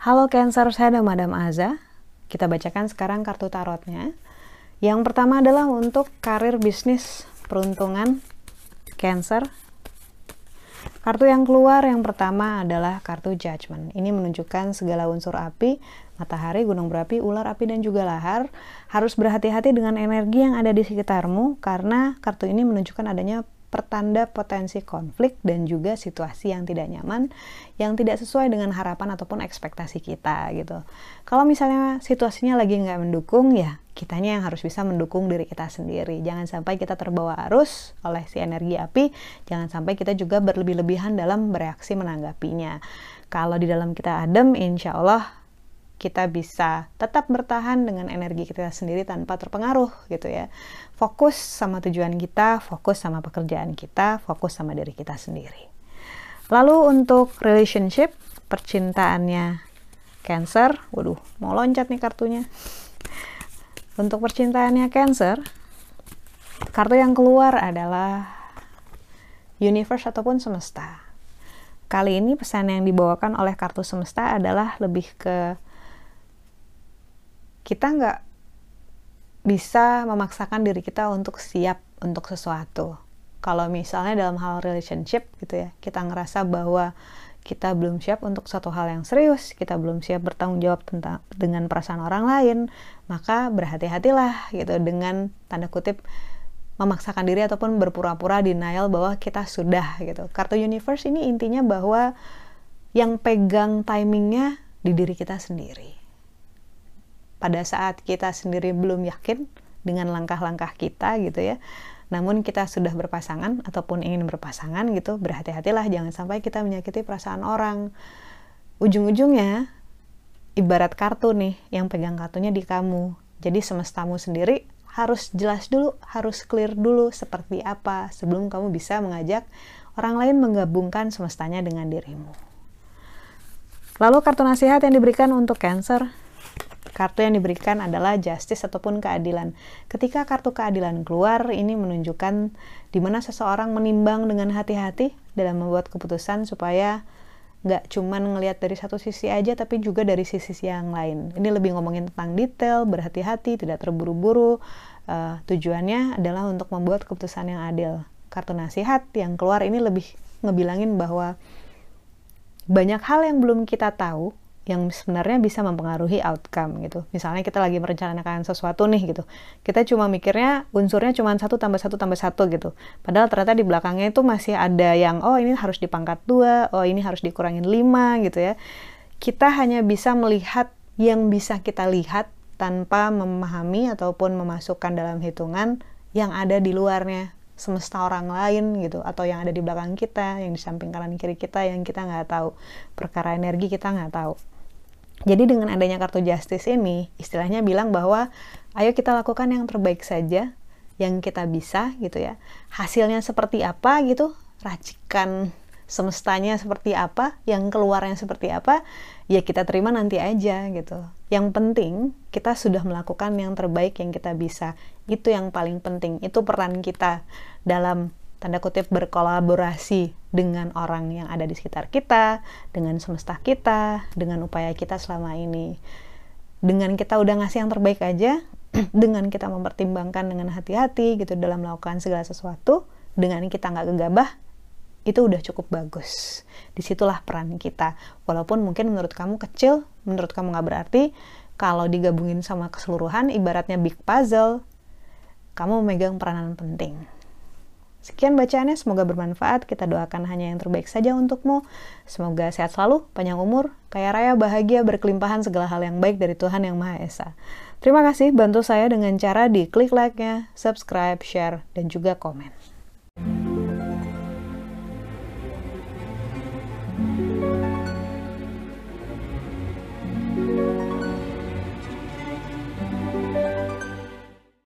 Halo Cancer, saya ada Madam Aza. Kita bacakan sekarang kartu tarotnya. Yang pertama adalah untuk karir bisnis peruntungan Cancer. Kartu yang keluar yang pertama adalah kartu Judgment. Ini menunjukkan segala unsur api, matahari, gunung berapi, ular api, dan juga lahar. Harus berhati-hati dengan energi yang ada di sekitarmu karena kartu ini menunjukkan adanya pertanda potensi konflik dan juga situasi yang tidak nyaman yang tidak sesuai dengan harapan ataupun ekspektasi kita gitu. Kalau misalnya situasinya lagi nggak mendukung ya kitanya yang harus bisa mendukung diri kita sendiri. Jangan sampai kita terbawa arus oleh si energi api, jangan sampai kita juga berlebih-lebihan dalam bereaksi menanggapinya. Kalau di dalam kita adem, insya Allah kita bisa tetap bertahan dengan energi kita sendiri tanpa terpengaruh gitu ya. Fokus sama tujuan kita, fokus sama pekerjaan kita, fokus sama diri kita sendiri. Lalu untuk relationship, percintaannya Cancer, waduh, mau loncat nih kartunya. Untuk percintaannya Cancer, kartu yang keluar adalah universe ataupun semesta. Kali ini pesan yang dibawakan oleh kartu semesta adalah lebih ke kita nggak bisa memaksakan diri kita untuk siap untuk sesuatu. Kalau misalnya dalam hal relationship gitu ya, kita ngerasa bahwa kita belum siap untuk satu hal yang serius, kita belum siap bertanggung jawab tentang dengan perasaan orang lain, maka berhati-hatilah gitu dengan tanda kutip memaksakan diri ataupun berpura-pura denial bahwa kita sudah gitu. Kartu universe ini intinya bahwa yang pegang timingnya di diri kita sendiri pada saat kita sendiri belum yakin dengan langkah-langkah kita gitu ya namun kita sudah berpasangan ataupun ingin berpasangan gitu berhati-hatilah jangan sampai kita menyakiti perasaan orang. Ujung-ujungnya ibarat kartu nih yang pegang kartunya di kamu. Jadi semestamu sendiri harus jelas dulu harus clear dulu seperti apa sebelum kamu bisa mengajak orang lain menggabungkan semestanya dengan dirimu. Lalu kartu nasihat yang diberikan untuk cancer Kartu yang diberikan adalah justice ataupun keadilan. Ketika kartu keadilan keluar, ini menunjukkan di mana seseorang menimbang dengan hati-hati dalam membuat keputusan supaya nggak cuman ngelihat dari satu sisi aja tapi juga dari sisi yang lain. Ini lebih ngomongin tentang detail, berhati-hati, tidak terburu-buru. Uh, tujuannya adalah untuk membuat keputusan yang adil. Kartu nasihat yang keluar ini lebih ngebilangin bahwa banyak hal yang belum kita tahu yang sebenarnya bisa mempengaruhi outcome gitu. Misalnya kita lagi merencanakan sesuatu nih gitu. Kita cuma mikirnya unsurnya cuma satu tambah satu tambah satu gitu. Padahal ternyata di belakangnya itu masih ada yang oh ini harus dipangkat dua, oh ini harus dikurangin lima gitu ya. Kita hanya bisa melihat yang bisa kita lihat tanpa memahami ataupun memasukkan dalam hitungan yang ada di luarnya semesta orang lain gitu atau yang ada di belakang kita yang di samping kanan kiri kita yang kita nggak tahu perkara energi kita nggak tahu jadi dengan adanya kartu justice ini, istilahnya bilang bahwa ayo kita lakukan yang terbaik saja, yang kita bisa gitu ya. Hasilnya seperti apa gitu, racikan semestanya seperti apa, yang keluarnya seperti apa, ya kita terima nanti aja gitu. Yang penting kita sudah melakukan yang terbaik yang kita bisa. Itu yang paling penting. Itu peran kita dalam tanda kutip berkolaborasi dengan orang yang ada di sekitar kita, dengan semesta kita, dengan upaya kita selama ini. Dengan kita udah ngasih yang terbaik aja, dengan kita mempertimbangkan dengan hati-hati gitu dalam melakukan segala sesuatu, dengan kita nggak gegabah, itu udah cukup bagus. Di situlah peran kita. Walaupun mungkin menurut kamu kecil, menurut kamu nggak berarti, kalau digabungin sama keseluruhan, ibaratnya big puzzle, kamu memegang peranan penting. Sekian bacaannya, semoga bermanfaat. Kita doakan hanya yang terbaik saja untukmu. Semoga sehat selalu, panjang umur, kaya raya, bahagia, berkelimpahan segala hal yang baik dari Tuhan Yang Maha Esa. Terima kasih bantu saya dengan cara di klik like-nya, subscribe, share, dan juga komen. Thank you.